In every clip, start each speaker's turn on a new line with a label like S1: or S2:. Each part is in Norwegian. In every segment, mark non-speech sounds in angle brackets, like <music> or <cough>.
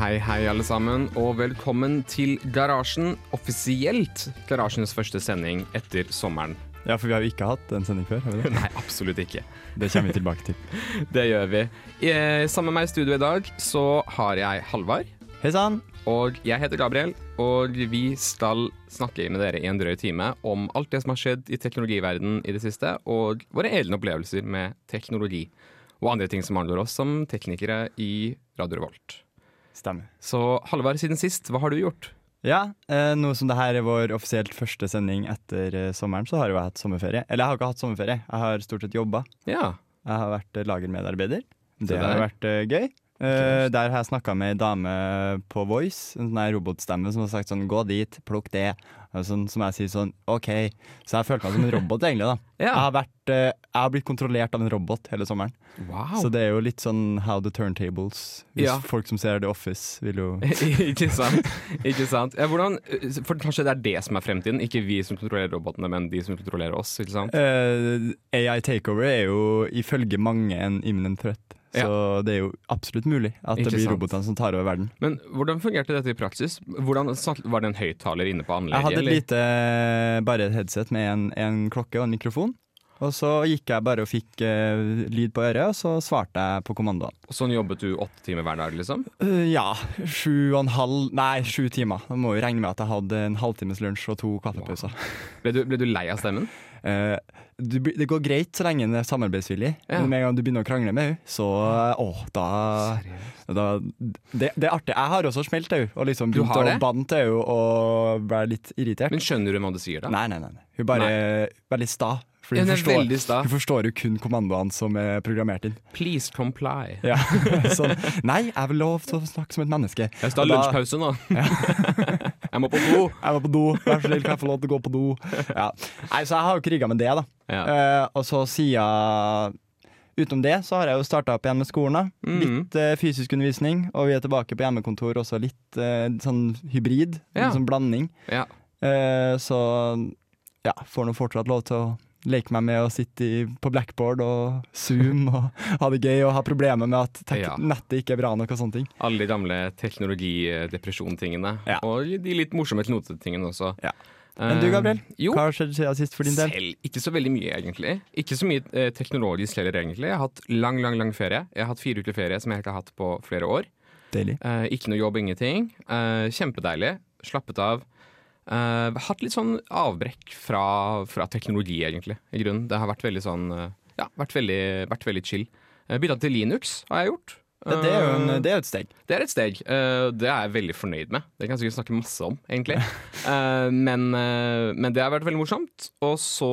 S1: Hei, hei, alle sammen, og velkommen til Garasjen. Offisielt Garasjens første sending etter sommeren.
S2: Ja, for vi har jo ikke hatt en sending før. har vi det?
S1: Nei, absolutt ikke.
S2: Det kommer vi tilbake til. <laughs>
S1: Det gjør vi. Eh, sammen med meg i studio i dag så har jeg Halvard,
S2: Hei sann!
S1: og jeg heter Gabriel. Og vi skal snakke med dere i en drøy time om alt det som har skjedd i teknologiverdenen i det siste, og våre egne opplevelser med teknologi. Og andre ting som handler oss som teknikere i Radio Revolt.
S2: Stemmer.
S1: Så Halvard, siden sist, hva har du gjort?
S2: Ja, eh, nå som det her er vår offisielt første sending etter eh, sommeren, så har jo jeg hatt sommerferie. Eller jeg har ikke hatt sommerferie, jeg har stort sett jobba.
S1: Ja.
S2: Jeg har vært eh, lagermedarbeider.
S1: Det,
S2: Det har
S1: der.
S2: vært eh, gøy. Eh, der har jeg snakka med ei dame på Voice, en sånn her robotstemme, som har sagt sånn 'gå dit, plukk det'. Og sånn, som jeg sier sånn 'OK'. Så jeg følte meg som en robot, egentlig. da <laughs>
S1: Ja.
S2: jeg, har vært, eh, jeg har blitt kontrollert av en robot hele sommeren.
S1: Wow.
S2: Så det er jo litt sånn how the turntables. Hvis
S1: Ja.
S2: folk som ser The Office, vil jo <laughs>
S1: ikke sant. Ikke sant. Ja, hvordan, for kanskje det er det som er fremtiden, ikke vi som kontrollerer robotene, men de som kontrollerer oss. ikke sant?
S2: Uh, AI takeover er jo ifølge mange en imminent threat. Så det er jo absolutt mulig at det blir robotene som tar over verden.
S1: Men hvordan fungerte dette i praksis? Hvordan Var det en høyttaler inne på
S2: Jeg hadde et
S1: eller?
S2: lite bare et headset med en, en klokke og en mikrofon. Og så gikk jeg bare og fikk uh, lyd på øret, og så svarte jeg på
S1: kommandoen. Sånn jobbet du åtte timer hver dag, liksom?
S2: Uh, ja, sju og en halv Nei, sju timer. Da må jo regne med at jeg hadde en halvtimes lunsj og to kaffepauser.
S1: Ble du, ble du lei av stemmen?
S2: Uh, du, det går greit så lenge den er samarbeidsvillig,
S1: Ja.
S2: men med en gang du begynner å krangle med henne, så åh, da, da det, det er artig. Jeg har også smelt henne og liksom begynt å banne til henne og være litt irritert.
S1: Men skjønner du hva du sier da?
S2: Nei, nei, nei. nei. Hun bare er veldig sta. For
S1: Ja, er
S2: forstår, du forstår jo kun kommandoene som er programmert inn.
S1: Please comply.
S2: Ja. <laughs> sånn, nei, jeg vil lov til å snakke som et menneske.
S1: Jeg skal ha lunsjpause nå. <laughs> <laughs> jeg må på do.
S2: Jeg må på do, vær så snill, kan jeg få lov til å gå på do? Ja. Nei, Så jeg har jo kriga med det, da.
S1: Ja.
S2: Eh, og så siden Utenom det så har jeg jo starta opp igjen med skolen. da
S1: Mm.
S2: Litt uh, fysisk undervisning, og vi er tilbake på hjemmekontor også litt uh, sånn hybrid.
S1: Ja.
S2: Litt sånn blanding.
S1: Ja.
S2: Så ja, får nå fortsatt lov til å leke meg med å sitte i, på blackboard og Zoom og ha det gøy og ha problemer med at
S1: Ja.
S2: nettet ikke er bra nok og sånne ting.
S1: Alle de gamle teknologidepresjon-tingene.
S2: Ja.
S1: Og de litt morsomme knotetingene også.
S2: Ja. Men du, Gabriel?
S1: Eh, jo.
S2: Hva har skjedd siden sist for din del?
S1: Selv ikke så veldig mye, egentlig. Ikke så mye eh, teknologisk heller, egentlig. Jeg har hatt lang, lang lang ferie. Jeg har hatt fire uker ferie som jeg ikke har hatt på flere år.
S2: Deilig.
S1: Eh, ikke noe jobb, ingenting. Eh, kjempedeilig. Slappet av. Eh, hatt litt sånn avbrekk fra, fra teknologi, egentlig, i grunnen. Det har vært veldig sånn uh, Ja, vært veldig, vært veldig chill. Uh, Bytta til Linux har jeg gjort.
S2: Det er jo en,
S1: Eh,
S2: det er et steg.
S1: det er et steg. Eh, det er jeg veldig fornøyd med. Det kan jeg sikkert snakke masse om, egentlig. <laughs> Eh, men, men det har vært veldig morsomt. Og så,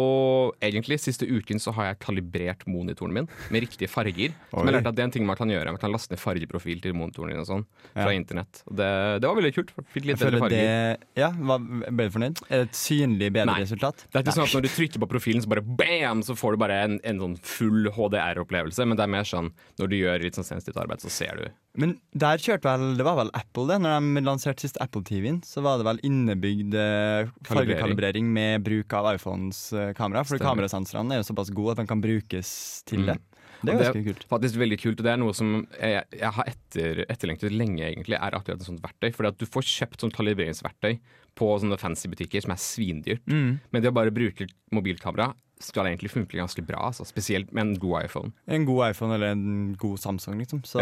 S1: egentlig, siste uken så har jeg kalibrert monitoren min med riktige farger. Som jeg lærte at det er en ting man kan gjøre. Man kan laste ned fargeprofil til monitoren din og sånn fra
S2: Ja.
S1: internett. Det, det var veldig kult. Fikk litt bedre farger.
S2: Ja, var, ble du fornøyd? Er det et synlig bedre
S1: Nei.
S2: resultat?
S1: Det er ikke sånn at når du trykker på profilen, så bare bam, så får du bare en, en sånn full HDR-opplevelse. Men det er mer sånn når du gjør litt sånn sensitivt arbeid, så ser du
S2: Men der kjørte vel Det var vel Apple, det. Når de lanserte sist Apple TV-en, så var det vel innebygd eh, fargekalibrering med bruk av iPhones eh, kamera. For kamerasensorene er jo såpass gode at de kan brukes til
S1: Mm.
S2: det. Det er ganske kult.
S1: faktisk veldig kult, og det er noe som jeg, jeg har etter, etterlengtet lenge, egentlig, er akkurat et sånt verktøy. Fordi at du får kjøpt sånn kalibreringsverktøy på sånne fancy butikker som er svindyrt.
S2: Mm.
S1: Men det å bare bruke mobilkamera skal egentlig funke ganske bra, altså, spesielt med en god iPhone.
S2: En god iPhone eller en god Samsung, liksom. Så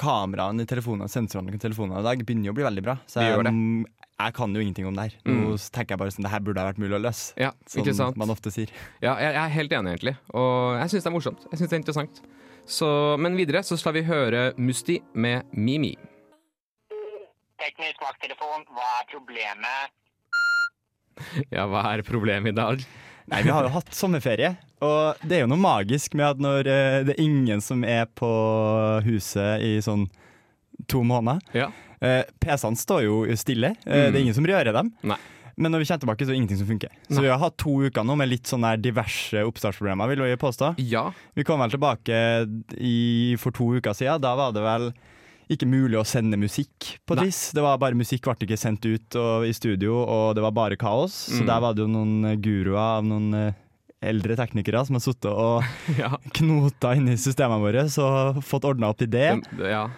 S2: kameraene i telefonene, sensorene i telefonene i dag begynner jo å bli veldig bra. Så jeg, jeg kan jo ingenting om det her. Nå tenker jeg bare sånn Det her burde ha vært mulig å løse.
S1: Ja,
S2: Som
S1: ikke sant?
S2: man ofte sier.
S1: Ja, jeg, jeg er helt enig, egentlig. Og jeg syns det er morsomt. Jeg synes det er interessant. Så, men videre så skal vi høre Musti med Mimi.
S3: Teknisk vakttelefon, hva er problemet?
S1: Ja, hva er problemet i dag?
S2: Nei, vi har jo hatt sommerferie, og det er jo noe magisk med at når eh, det er ingen som er på huset i sånn to måneder
S1: Ja.
S2: eh, PC-ene står jo stille, eh, det er ingen som rører dem.
S1: Nei.
S2: Men når vi kommer tilbake, så er det ingenting som funker. Så
S1: Nei.
S2: vi har hatt to uker nå med litt sånne diverse oppstartsproblemer, vil jeg påstå.
S1: Ja.
S2: Vi kom vel tilbake i, for to uker siden. Da var det vel ikke mulig å sende musikk på et vis. Det var bare Musikk ble ikke sendt ut og, i studio, og det var bare kaos. Så
S1: Mm.
S2: der var det jo noen eh, guruer av noen eh, eldre teknikere som har sittet og <laughs>
S1: ja.
S2: knota inni systemene våre og fått ordna opp i det.
S1: Det- ja.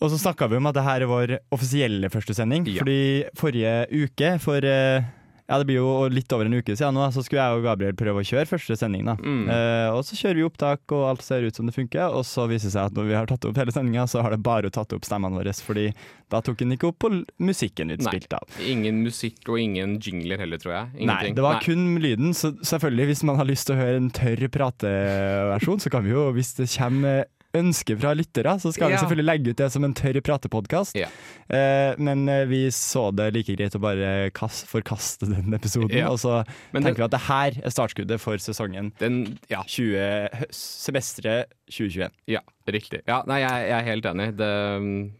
S2: Og så snakka vi om at det her er vår offisielle første sending.
S1: Ja.
S2: Fordi forrige uke, for eh, ja, det blir jo litt over en uke siden nå, så skulle jeg og Gabriel prøve å kjøre første sending. da.
S1: Mm.
S2: Eh, og så kjører vi opptak, og alt ser ut som det funker. Og så viser det seg at når vi har tatt opp hele sendinga, så har det bare tatt opp stemmene våre. Fordi da tok den ikke opp på musikken
S1: Nei.
S2: spilte av.
S1: Ingen musikk og ingen jingler heller, tror jeg.
S2: Nei, det var kun lyden. Så selvfølgelig, hvis man har lyst til å høre en tørr prateversjon, så kan vi jo, hvis det kommer ønsker fra lyttere, så skal
S1: Ja.
S2: vi selvfølgelig legge ut det som en tørr pratepodkast.
S1: Ja.
S2: Eh, men eh, vi så det like greit å bare kast, forkaste den episoden.
S1: Ja.
S2: Og så
S1: Men
S2: tenker
S1: den,
S2: vi at det her er startskuddet for sesongen
S1: den Ja,
S2: 20, hø- semesteret 2021.
S1: ja, riktig. Ja, nei, jeg, jeg er helt enig. Det,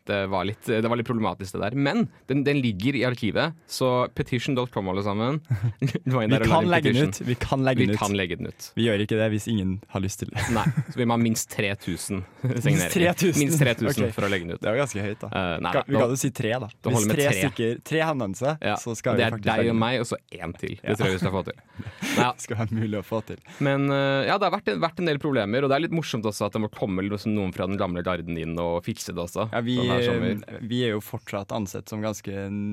S1: det, var litt, det var litt problematisk, det der. Men den, den ligger i arkivet, så petition.com, alle sammen. <laughs>
S2: Vi kan legge den ut. Vi kan legge
S1: Vi
S2: den
S1: kan legge den ut.
S2: Vi gjør ikke det hvis ingen har lyst til det.
S1: Nei, så vi må ha minst 3000 <laughs> <laughs> signeringer.
S2: 3000?
S1: Minst 3000
S2: okay.
S1: for å legge den ut.
S2: Det var ganske høyt, da.
S1: Uh, nei,
S2: vi kan jo si tre, da.
S1: Da
S2: Hvis tre,
S1: tre.
S2: tre henvendelser,
S1: ja,
S2: så skal
S1: det
S2: vi
S1: er
S2: faktisk
S1: deg
S2: legge
S1: og
S2: den ut.
S1: meg, og så én til. Det
S2: Ja.
S1: tror jeg vi skal få til. Ja,
S2: Det skal være mulig å få til.
S1: men uh, ja, det har vært vært en del problemer, og det er litt morsomt også at det må komme liksom noen fra den gamle garden inn og fikse det også.
S2: Ja, vi,
S1: sånn
S2: vi er jo fortsatt ansett som ganske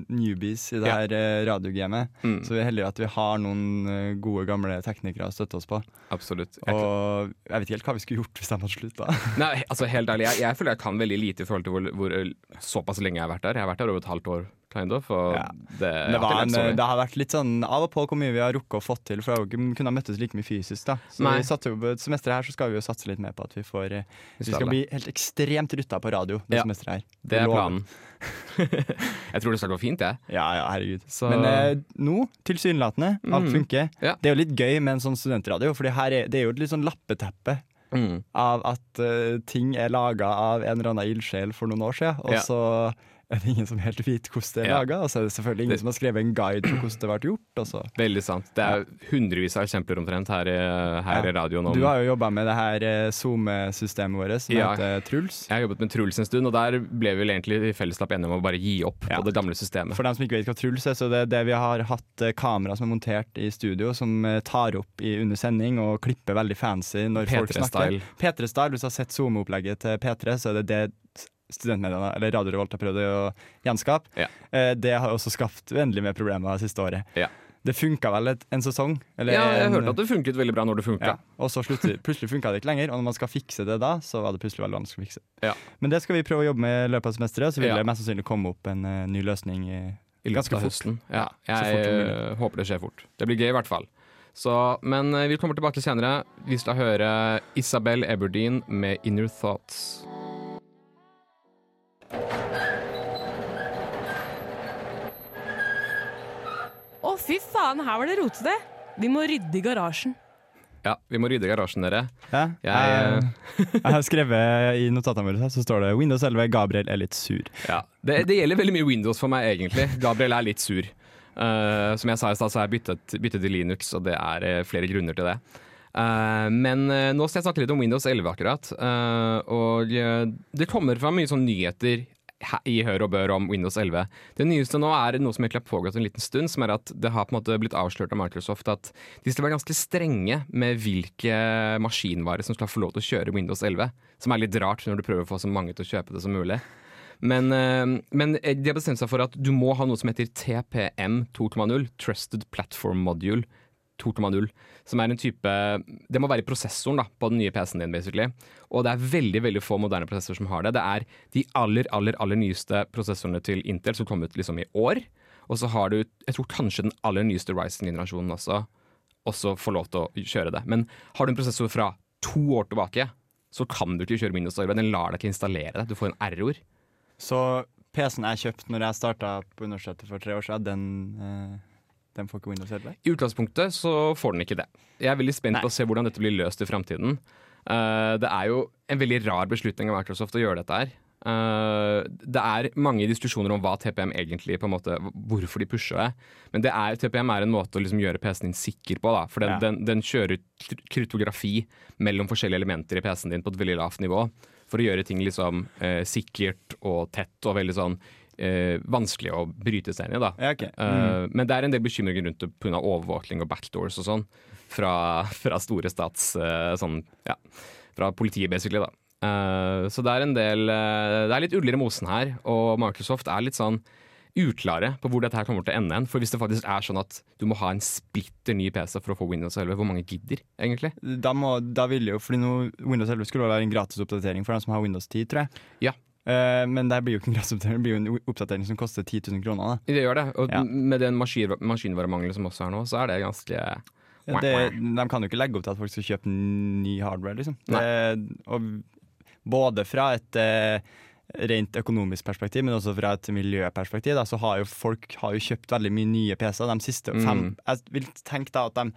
S2: newbies i det
S1: Ja.
S2: her eh, radiogamet.
S1: Mm,
S2: Så vi er heldige at vi har noen eh, gode, gamle teknikere å støtte oss på.
S1: absolutt. Jeg,
S2: Og jeg vet ikke helt hva vi skulle gjort hvis de hadde slutta. <laughs>
S1: nei, <laughs> altså helt ærlig, jeg, jeg føler jeg kan veldig lite i forhold til hvor, hvor såpass lenge jeg har vært der. Jeg har vært der over et halvt år, kind of.
S2: Ja.
S1: det,
S2: Det, en, det har vært litt sånn av og på hvor mye vi har rukket å få til, for vi kunne ha møttes like mye fysisk. da Så
S1: Nei.
S2: vi satte jo på et semester her så skal vi jo satse litt mer på at vi får eh,
S1: Vi skal
S2: bli helt ekstremt rutta på radio det
S1: Ja.
S2: semesteret her.
S1: Det er planen. <laughs> jeg tror det skal gå fint, jeg.
S2: Ja, ja, herregud.
S1: Så-
S2: Men eh, nå, tilsynelatende, alt
S1: Mm.
S2: funker.
S1: Ja.
S2: Det er jo litt gøy med en sånn studentradio, for det er, det jo et litt sånn lappeteppe
S1: Mm.
S2: av at uh, ting er laga av en eller annen ildsjel for noen år siden, og
S1: Ja.
S2: så er det ingen som helt vet hvordan det er
S1: Ja.
S2: laga. Og så er det selvfølgelig ingen
S1: Det-
S2: som har skrevet en guide for hvordan det ble gjort. Også. <clears throat>
S1: Veldig sant. Det er hundrevis av eksempler omtrent her, i- her
S2: Ja.
S1: i radioen. Om,
S2: Du har jo jobba med det her eh, SoMe-systemet vårt som
S1: Ja.
S2: heter Truls.
S1: Jeg har jobbet med Truls en stund, og der ble vi vel egentlig i fellesskap enige om å bare gi opp på det gamle systemet.
S2: For dem som ikke vet hva Truls er, så det er det vi har hatt eh, kamera som er montert i studio, som eh, tar opp i under sending og klipper veldig fancy når folk snakker.
S1: P3-style.
S2: P3-style, Hvis du har sett SoMe-opplegget til P3, så er det det studentmediene, eller Radio Revolt, har prøvd å gjenskape.
S1: Ja.
S2: Eh, Det har også skapt uendelig med problemer det siste året.
S1: Ja.
S2: Det funka vel et, en sesong? Eller
S1: Ja, jeg
S2: en,
S1: hørte at det funket veldig bra når det funka.
S2: ja. Og så slutter, plutselig funka det ikke lenger, og når man skal fikse det da, så var det plutselig veldig vanskelig å fikse.
S1: Ja.
S2: Men det skal vi prøve å jobbe med i løpet av semesteret, så vil det mest sannsynlig komme opp en uh, ny løsning i
S1: I
S2: Ganske fort.
S1: høsten. Ja, jeg
S2: fort
S1: eh, håper det skjer fort. Det blir gøy i hvert fall. Så, men eh, vi kommer tilbake senere. Vi skal høre Isabel Eberdeen med 'Inner Thoughts'.
S4: Å, fy faen, her var det rotete. Vi må rydde i garasjen.
S1: Ja, vi må rydde garasjen, dere.
S2: Ja,
S1: Jeg,
S2: jeg, <laughs> jeg har skrevet i notatene våre så står det Windows 11 Gabriel er litt sur.
S1: Ja, det, det gjelder veldig mye Windows for meg, egentlig. Gabriel er litt sur. Uh, som jeg sa i stad, så har jeg byttet, byttet til Linux, og det er eh, flere grunner til det. Eh, men uh, nå skal jeg snakke litt om Windows 11 akkurat. Uh, og det kommer fram mye sånn nyheter i Hør og Bør om Windows 11. Det nyeste nå er noe som egentlig har pågått en liten stund, som er at det har på en måte blitt avslørt av Microsoft at de skal være ganske strenge med hvilke maskinvarer som skal få lov til å kjøre Windows 11. Som er litt rart når du prøver å få så mange til å kjøpe det som mulig. Men, men de har bestemt seg for at du må ha noe som heter TPM 2.0, Trusted Platform Module 2.0, som er en type Det må være prosessoren da, på den nye PC-en din, basically. Og det er veldig veldig få moderne prosessorer som har det. Det er de aller, aller, aller nyeste prosessorene til Intel som kom ut liksom i år. Og så har du, jeg tror kanskje den aller nyeste Ryzen-generasjonen også, også får lov til å kjøre det. Men har du en prosessor fra to år tilbake, så kan du ikke kjøre Windows 11. Den lar deg ikke installere det. Du får en error.
S2: Så PC-en jeg kjøpte når jeg starta på universitetet for tre år siden, den, eh, den får ikke Windows 11?
S1: I utgangspunktet så får den ikke det. Jeg er veldig spent på å se hvordan dette blir løst i framtiden. Uh, det er jo en veldig rar beslutning av Microsoft å gjøre dette her. Uh, det er mange diskusjoner om hva TPM egentlig på en måte, Hvorfor de pusher det. Men det er, TPM er en måte å liksom gjøre PC-en din sikker på. Da, for den,
S2: Ja.
S1: den, den kjører kry- kryptografi mellom forskjellige elementer i PC-en din på et veldig lavt nivå. For å gjøre ting liksom uh, sikkert og tett og veldig sånn eh, vanskelig å bryte seg inn i. da
S2: Ja, ok.
S1: Eh, Men det er en del bekymringer rundt det pga. overvåkning og backdoors og sånn. Fra, fra store stats... eh, sånn, ja, fra politiet, basically. da Eh, Så det er en del Det er litt uller i mosen her, og Microsoft er litt sånn uklare på hvor dette her kommer til å ende. For hvis det faktisk er sånn at du må ha en splitter ny PC for å få Windows 11, hvor mange gidder, egentlig?
S2: Da, må, da vil jo, fordi nå, Windows 11 skulle være en gratis oppdatering for dem som har Windows 10, tror jeg.
S1: Ja.
S2: Eh, men det blir jo ikke en grassoppdatering, det blir jo en oppdatering som koster 10 000 kroner. Da.
S1: Det gjør det. Og
S2: Ja.
S1: med den maskin, maskinvaremangelen som også er nå, så er det ganske
S2: Ja, det, de kan jo ikke legge opp til at folk skal kjøpe ny hardware, liksom. Det, både fra et eh, rent økonomisk perspektiv, men også fra et miljøperspektiv, da, så har jo folk har jo kjøpt veldig mye nye PC-er de siste fem
S1: Mm.
S2: Jeg vil tenke da at de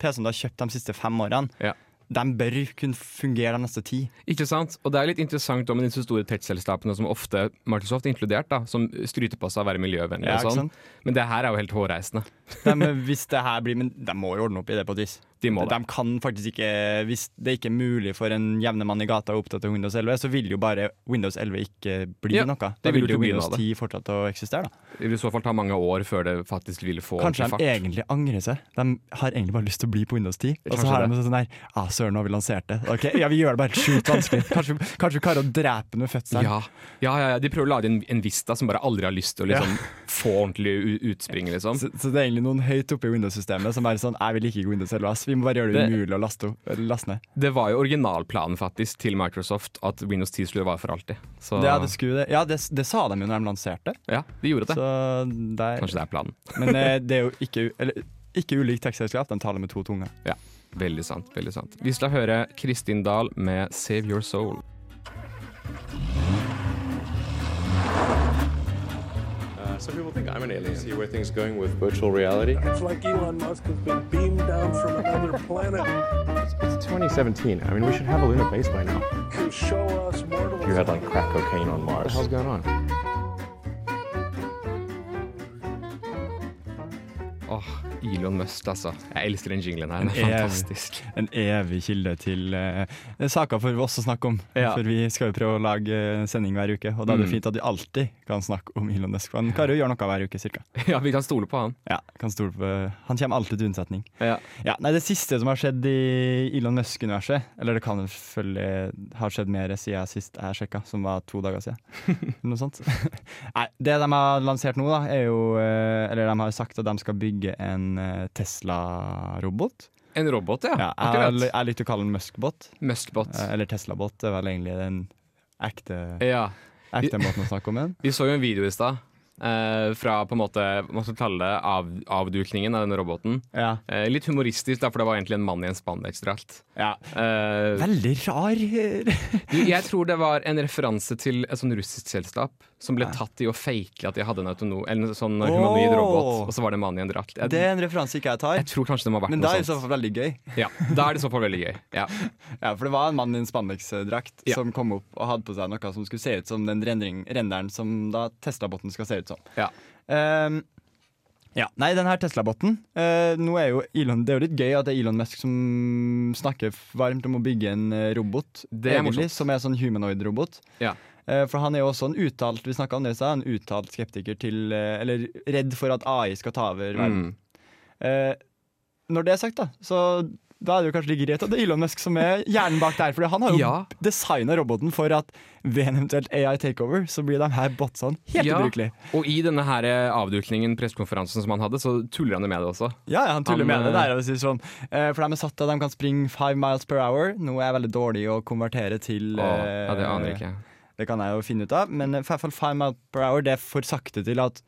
S2: PC-ene du har kjøpt de siste fem årene,
S1: Ja.
S2: De bør kunne fungere de neste ti.
S1: Ikke sant? Og det er litt interessant om disse store tech-selskapene som ofte Microsoft er inkludert, da, som skryter på seg å være miljøvennlige
S2: Ja,
S1: og sånn. Men det her er jo helt hårreisende.
S2: De, hvis det her blir Men de må jo ordne opp i det på et vis.
S1: De må det.
S2: De kan faktisk ikke Hvis det ikke er mulig for en jevne mann i gata å oppdatere Windows 11, så vil jo bare Windows 11 ikke bli
S1: Ja,
S2: noe. Da
S1: vil
S2: vil
S1: jo
S2: Windows 10 fortsette å eksistere. da
S1: Det vil i så fall ta mange år før det faktisk vil få
S2: Kanskje de egentlig angrer seg. De har egentlig bare lyst til å bli på Windows 10. Og så har de sånn der ah, Søren, nå har vi lansert det. Ok, Ja, vi gjør det bare sjukt vanskelig. Kanskje, kanskje vi klarer å drepe den med fødselen.
S1: Ja. Ja, ja, ja, De prøver å lage en, en Vista som bare aldri har lyst til å liksom, få ordentlig utspring. Liksom.
S2: Så, så det er egentlig noen høyt oppe i Windows-systemet som er sånn Jeg vil ikke Windows 11, ass. Vi må bare gjøre det,
S1: Det-
S2: umulig å laste, laste ned.
S1: Det var jo originalplanen faktisk til Microsoft at Windows 10 skulle være for alltid. Så
S2: Ja, det, skulle, ja det, det sa de jo når de lanserte.
S1: ja, de gjorde det.
S2: Så der,
S1: Kanskje det er planen. <laughs>
S2: Men eh, det er jo ikke, eller, ikke ulikt tekstselskap, de taler med to tunger.
S1: Ja, Veldig sant. veldig sant. Vi skal høre Kristin Dahl med 'Save Your Soul'.
S5: Some people think I'm an alien. See where things going with virtual reality.
S6: It's like Elon Musk has been beamed down from another planet
S5: It's 2017. I mean, we should have a lunar base by now.
S6: to show us mortals.
S5: You had like crack cocaine on Mars. What the hell's going on?
S1: Åh, Elon Musk, altså. Jeg elsker den jinglen her. Den er
S2: En evig-
S1: fantastisk.
S2: En evig kilde til uh, saker for oss å snakke om.
S1: Ja.
S2: For vi skal jo prøve å lage eh, sending hver uke, og da er det
S1: Mm.
S2: fint at vi alltid kan snakke om Elon Musk. For han klarer å gjøre noe hver uke, cirka. <laughs>
S1: Ja, vi kan stole på han.
S2: Ja, kan stole på Han kommer alltid til unnsetning.
S1: Ja.
S2: Ja, nei, Det siste som har skjedd i Elon Musk-universet, eller det kan selvfølgelig ha skjedd mer siden sist jeg sjekka, som var to dager siden. <laughs> Eller Noe sånt. <laughs> Nei, det de har lansert nå, da, er jo eh, Eller de har sagt at de skal bygge en eh, Tesla-robot.
S1: En robot, ja.
S2: Ja, jeg, jeg liker å kalle den Musk-bot.
S1: Muskbot.
S2: Eh, Eller Tesla-bot. Det er vel egentlig den ekte,
S1: Ja.
S2: ekte måten å snakke om den.
S1: Vi så jo en video i stad eh, fra på en måte, skal kalle det, av, avdukningen av denne roboten.
S2: Ja.
S1: Eh, litt humoristisk, da, for det var egentlig en mann i en spandeksdrakt.
S2: ja.
S1: Eh,
S2: Veldig rar <laughs>
S1: jeg tror det var en referanse til et sånn russisk selskap som ble tatt i å fake at de hadde en, autonom, eller en sånn humanoid robot, og så var det en mann i en drakt. Jeg,
S2: Det er en referanse ikke jeg tar,
S1: jeg tror kanskje det må ha vært
S2: men da er det i så fall veldig gøy. <laughs>
S1: Ja, da er det i så fall veldig gøy. Ja. <laughs>
S2: Ja, for det var en mann i en spandeksdrakt som kom opp og hadde på seg noe som skulle se ut som den renderen som da testa botten skal se ut som.
S1: Ja.
S2: Um, ja, Nei, den her Tesla-botten eh, Nå er jo Elon Det er jo litt gøy at det er Elon Musk som snakker varmt om å bygge en eh, robot,
S1: Det er
S2: egentlig, som er sånn humanoid-robot.
S1: Ja.
S2: Eh, for han er jo også en uttalt Vi om det i er en uttalt skeptiker til eh, Eller redd for at AI skal ta over verden.
S1: Mm.
S2: Eh, når det er sagt, da, så da er det jo kanskje like greit at det er Elon Musk som er hjernen bak der. For han har jo
S1: Ja.
S2: designa roboten for at ved en eventuelt AI takeover, så blir de her botsene helt
S1: Ja.
S2: ubrukelige.
S1: Og i denne her eh, avdukningen, pressekonferansen som han hadde, så tuller han jo med det også.
S2: Ja, han tuller
S1: Han,
S2: med det
S1: eh,
S2: der. Og sier sånn, eh, for de er satt til at de kan springe five miles per hour. Noe er veldig dårlig å konvertere til. Eh,
S1: ja, det aner jeg ikke.
S2: Det kan jeg jo finne ut av, men i hvert fall five miles per hour det er for sakte til at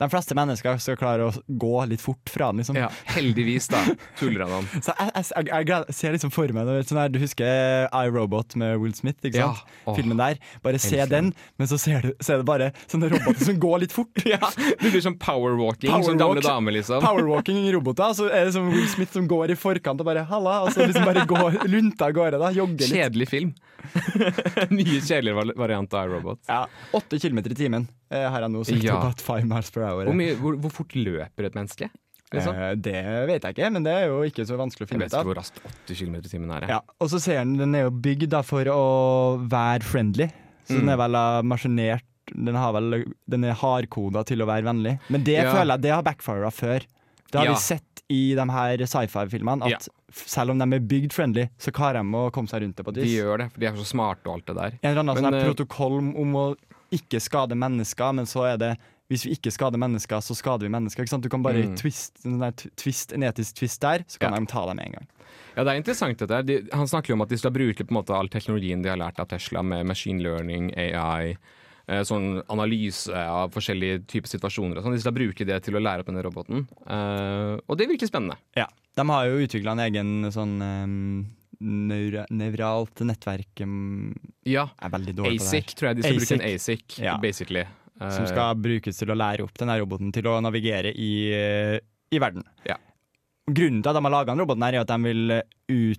S2: De fleste mennesker skal klare å gå litt fort fra den. Liksom.
S1: Ja, heldigvis, da. Tuller han om. <laughs>
S2: Så jeg, jeg, jeg, jeg ser liksom for meg det, sånn her, Du husker iRobot med Will Smith? Ikke
S1: Ja.
S2: sant? Filmen der. Bare se den, men så, ser du, så er det bare sånne roboter som går litt fort. <laughs>
S1: Ja, Det blir sånn powerwalking som gamle
S2: Powerwalk.
S1: damer, liksom.
S2: Powerwalking-roboter. Så er det som Will Smith som går i forkant og bare 'halla', og så liksom bare går lunta av gårde. da, Jogger litt.
S1: Kjedelig film. <laughs> Mye kjedeligere variant av iRobot.
S2: Ja, Åtte kilometer i timen har jeg nå sett
S1: Ja.
S2: på at five miles per hour.
S1: Hvor, mye, hvor, hvor fort løper et menneske? Liksom?
S2: Eh, det vet jeg ikke, men det er jo ikke så vanskelig å
S1: Jeg
S2: finne
S1: vet
S2: ut
S1: ikke
S2: av.
S1: hvor raskt 80 km i timen er.
S2: Ja, og så ser den, den er jo bygd for å være friendly. Så den
S1: Mm.
S2: er vel maskinert Den, har vel, den er hardkoda til å være vennlig. Men det
S1: Ja.
S2: føler jeg det har backfira før. Det har
S1: Ja.
S2: vi sett i de her sci-fi-filmene. At
S1: Ja.
S2: selv om de er bygd friendly, så klarer de å komme seg rundt det på et
S1: De gjør det, for de er så smarte og alt det der.
S2: En eller annen
S1: Men,
S2: sånn her
S1: eh,
S2: protokoll om å ikke skade mennesker, men så er det hvis vi ikke skader mennesker, så skader vi mennesker. Du kan bare
S1: Mm.
S2: twist, sånn twist, en etisk twist der, så kan
S1: Ja.
S2: de ta deg med en gang.
S1: Ja, det er interessant dette. De, han snakker jo om at de skal bruke på en måte all teknologien de har lært av Tesla med machine learning, AI, eh, sånn analyse av forskjellige typer situasjoner og sånn. De skal bruke det til å lære opp denne roboten. Eh, og det virker spennende.
S2: Ja, De har jo utvikla en egen sånn um, nevralt nettverk um,
S1: Ja.
S2: Er veldig dårlig
S1: ASIC,
S2: på det her.
S1: tror jeg de skal bruke en
S2: ASIC.
S1: ASIC,
S2: Ja.
S1: basically.
S2: Som
S1: Eh,
S2: skal brukes til å lære opp denne roboten til å navigere i, eh, i verden.
S1: Ja.
S2: Grunnen til at de har laga den roboten, her er at de vil eh, ut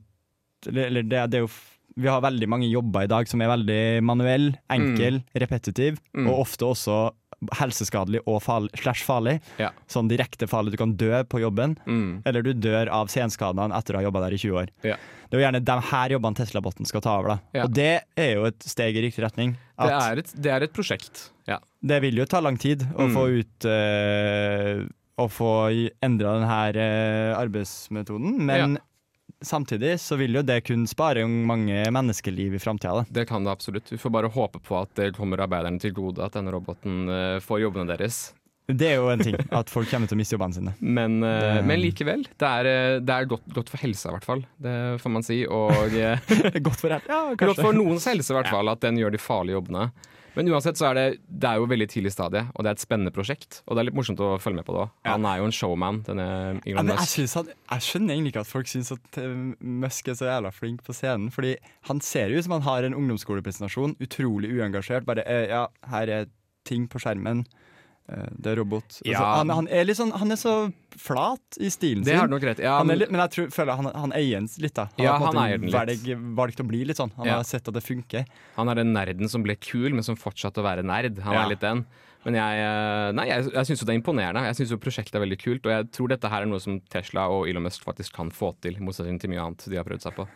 S2: Eller det, det er jo Vi har veldig mange jobber i dag som er veldig manuell, enkel, repetitiv,
S1: Mm.
S2: og ofte også helseskadelig og slash farlig.
S1: Ja.
S2: Sånn direkte farlig. Du kan dø på jobben.
S1: mm,
S2: eller du dør av senskadene etter å ha jobba der i 20 år.
S1: Ja.
S2: Det er jo gjerne de her jobbene Tesla-botten skal ta over. da.
S1: Ja.
S2: Og det er jo et steg i riktig retning.
S1: det, er et, det er et prosjekt. Ja.
S2: det vil jo ta lang tid å
S1: Mm.
S2: få ut uh, Å få endra denne arbeidsmetoden, men samtidig så vil jo det kunne spare mange menneskeliv i framtida.
S1: Det kan det absolutt. Vi får bare håpe på at det kommer arbeiderne til gode, at denne roboten eh, får jobbene deres.
S2: Det er jo en ting, at folk kommer til å miste jobbene sine.
S1: Men, eh,
S2: Det-
S1: men likevel, det er, eh, det er godt, godt for helsa, i hvert fall. Det får man si. Og <laughs>
S2: Godt for. Ja,
S1: godt for noens helse, i hvert fall, at den gjør de farlige jobbene. Men uansett så er det, det er jo veldig tidlig stadie, og det er et spennende prosjekt. Og det er litt morsomt å følge med på det òg. Han er jo en showman, denne Elon
S2: men jeg, synes jeg skjønner egentlig ikke at folk syns at eh, Musk er så jævla flink på scenen. Fordi han ser jo ut som han har en ungdomsskolepresentasjon, utrolig uengasjert. Bare eh, ja, her er ting på skjermen. Eh, det er robot. Altså, han, han, er sånn, han er så flat i stilen
S1: Det har
S2: sin.
S1: du nok rett. Ja, men-
S2: litt, men jeg tror, føler han, han eier den litt, da. Han
S1: Ja,
S2: har på en
S1: han
S2: måte
S1: litt.
S2: valgt å bli litt sånn. Han
S1: Ja.
S2: har sett at det funker.
S1: Han er den nerden som ble kul, men som fortsatte å være nerd. Han
S2: Ja.
S1: er litt den. Men jeg, eh, nei, jeg, jeg syns jo det er imponerende. Jeg syns prosjektet er veldig kult, og jeg tror dette her er noe som Tesla og Elon Musk faktisk kan få til, i motsetning til mye annet de har prøvd seg på.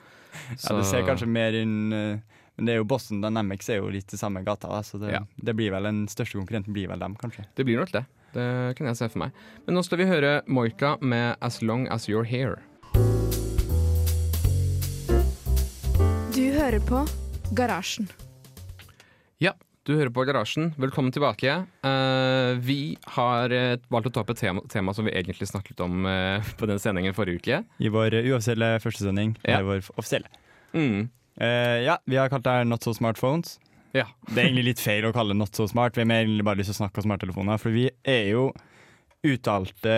S2: Ja, det ser kanskje mer inn eh, Men det er jo Boston Dynamics er jo litt i samme gata, så det,
S1: Ja.
S2: det blir vel den største konkurrenten blir vel dem, kanskje.
S1: Det blir nok det. Det kan jeg se for meg. Men nå skal vi høre Moika med 'As Long As You're Here'.
S7: Du hører på Garasjen.
S1: Ja, du hører på Garasjen. Velkommen tilbake. Uh, vi har uh, valgt å ta opp et tema, tema som vi egentlig snakket om uh, på den sendingen forrige uke.
S2: I vår uoffisielle førstesending.
S1: Ja.
S2: Eller vår offisielle.
S1: Mm.
S2: Eh, ja, vi har kalt det her Not So Smartphones.
S1: Ja.
S2: Det er egentlig litt feil å kalle det Not So Smart. Vi har egentlig bare lyst til å snakke om smarttelefoner. For vi er jo uttalte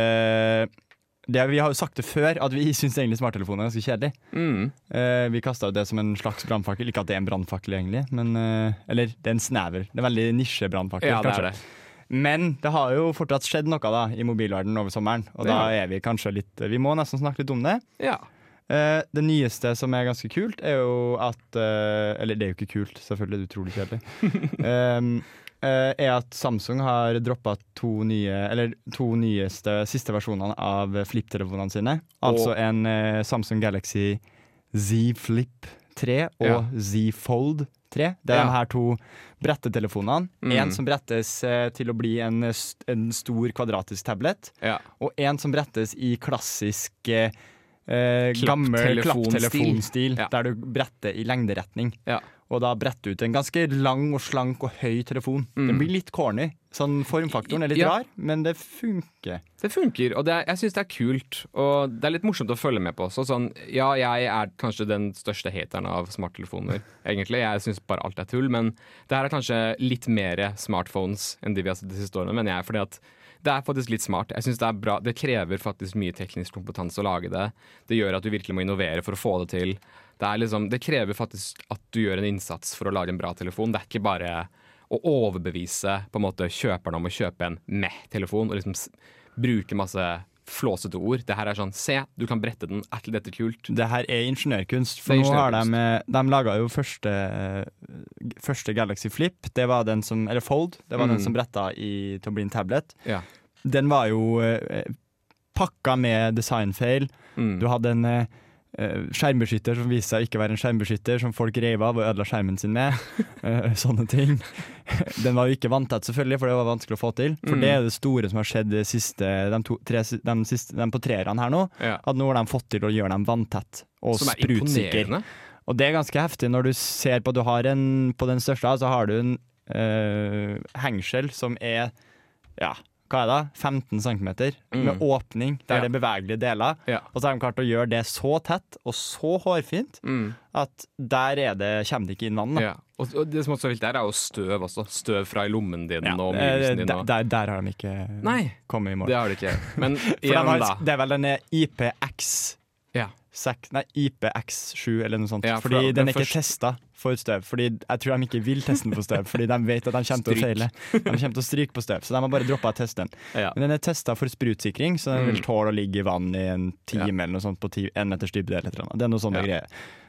S2: det, Vi har jo sagt det før, at vi <laughs> syns egentlig smarttelefoner er ganske kjedelig.
S1: Mm.
S2: Uh, vi kasta det som en slags brannfakkel. Ikke at det er en brannfakkel, egentlig, men uh, Eller det er en snever. Det er en veldig nisjebrannfakkel,
S1: Ja, det
S2: kanskje.
S1: er det.
S2: Men det har jo fortsatt skjedd noe da i mobilverdenen over sommeren, og da er vi kanskje litt Vi må nesten snakke litt om det.
S1: Ja.
S2: Eh, det nyeste som er ganske kult, er jo at eh, Eller det er jo ikke kult, selvfølgelig, det er utrolig kjedelig. um, <laughs> eh, er at Samsung har droppa to nye Eller to nyeste siste versjonene av flip-telefonene sine. Altså en eh, Samsung Galaxy Z Flip 3 og
S1: Ja.
S2: Z Fold 3. Det er
S1: Ja.
S2: de her to brettetelefonene.
S1: Mm.
S2: En som brettes eh, til å bli en, en stor kvadratisk tablet
S1: ja.
S2: og en som brettes i klassisk eh, eh, gammel
S1: Klapptelefonstil.
S2: klapptelefonstil,
S1: Ja.
S2: der du bretter i lengderetning.
S1: Ja.
S2: Og da bretter du ut en ganske lang og slank og høy telefon.
S1: Mm.
S2: Den blir litt corny. Sånn Formfaktoren er litt
S1: Ja.
S2: rar, men det funker.
S1: Det funker, og det er, jeg syns det er kult. Og det er litt morsomt å følge med på også. Sånn, ja, jeg er kanskje den største hateren av smarttelefoner, <laughs> egentlig. Jeg syns bare alt er tull. Men det her er kanskje litt mer smartphones enn de vi har sett de siste årene, mener jeg. Fordi at det er faktisk litt smart. Jeg synes Det er bra. Det krever faktisk mye teknisk kompetanse å lage det. Det gjør at du virkelig må innovere for å få det til. Det, liksom, det krever faktisk at du gjør en innsats for å lage en bra telefon. Det er ikke bare å overbevise på en måte kjøperne om å kjøpe en meh-telefon og liksom bruke masse flåsete ord. Det her er sånn Se, du kan brette den. Er ikke dette kult?
S2: Det her er ingeniørkunst. For
S1: er ingeniørkunst.
S2: nå har de. De laga jo første, første Galaxy Flip. Det var den som Eller Fold. Det var
S1: Mm.
S2: den som bretta i, til å bli en tablet.
S1: Ja.
S2: Den var jo eh, pakka med designfeil.
S1: Mm.
S2: Du hadde en eh, eh, skjermbeskytter som viste seg ikke være en skjermbeskytter, som folk rev av og ødela skjermen sin med. <laughs> Eh, sånne ting. Den var jo ikke vanntett, selvfølgelig, for det var vanskelig å få til. For
S1: Mm.
S2: det er det store som har skjedd de siste, de to, tre, de siste, de på treerne her nå.
S1: Ja.
S2: At nå har de fått til å gjøre dem vanntett og
S1: Som
S2: sprutsikker. Og det er ganske heftig når du ser på du har en, På den største så har du en eh, hengsel som er Ja, hva er det? 15 cm med
S1: Mm.
S2: åpning der
S1: Ja.
S2: det er bevegelige deler.
S1: Ja.
S2: Og så har de klart å gjøre det så tett og så hårfint
S1: Mm.
S2: at der er det, kommer det ikke inn vann.
S1: Ja. Og, det som også er vilt der, er jo støv også. Støv fra i lommen din
S2: Ja,
S1: og
S2: eh,
S1: omgivelsene dine.
S2: der, der, der har de ikke
S1: Nei,
S2: kommet i mål.
S1: det har de ikke. Men <laughs>
S2: For de har, det er vel denne IPX Nei, IPX7 eller noe sånt.
S1: Ja, for
S2: fordi den er ikke
S1: første-
S2: testa for støv. Fordi Jeg tror de ikke vil teste den for støv, fordi de vet at de kommer til å feile. De kommer til å stryke på støv, så de har bare droppa å teste den.
S1: Ja.
S2: Men den er testa for sprutsikring, så den vil
S1: Mm.
S2: tåle å ligge i vann i en time
S1: Ja.
S2: eller noe sånt på ti, en meters dybde. eller eller. Det er noe sånne greier.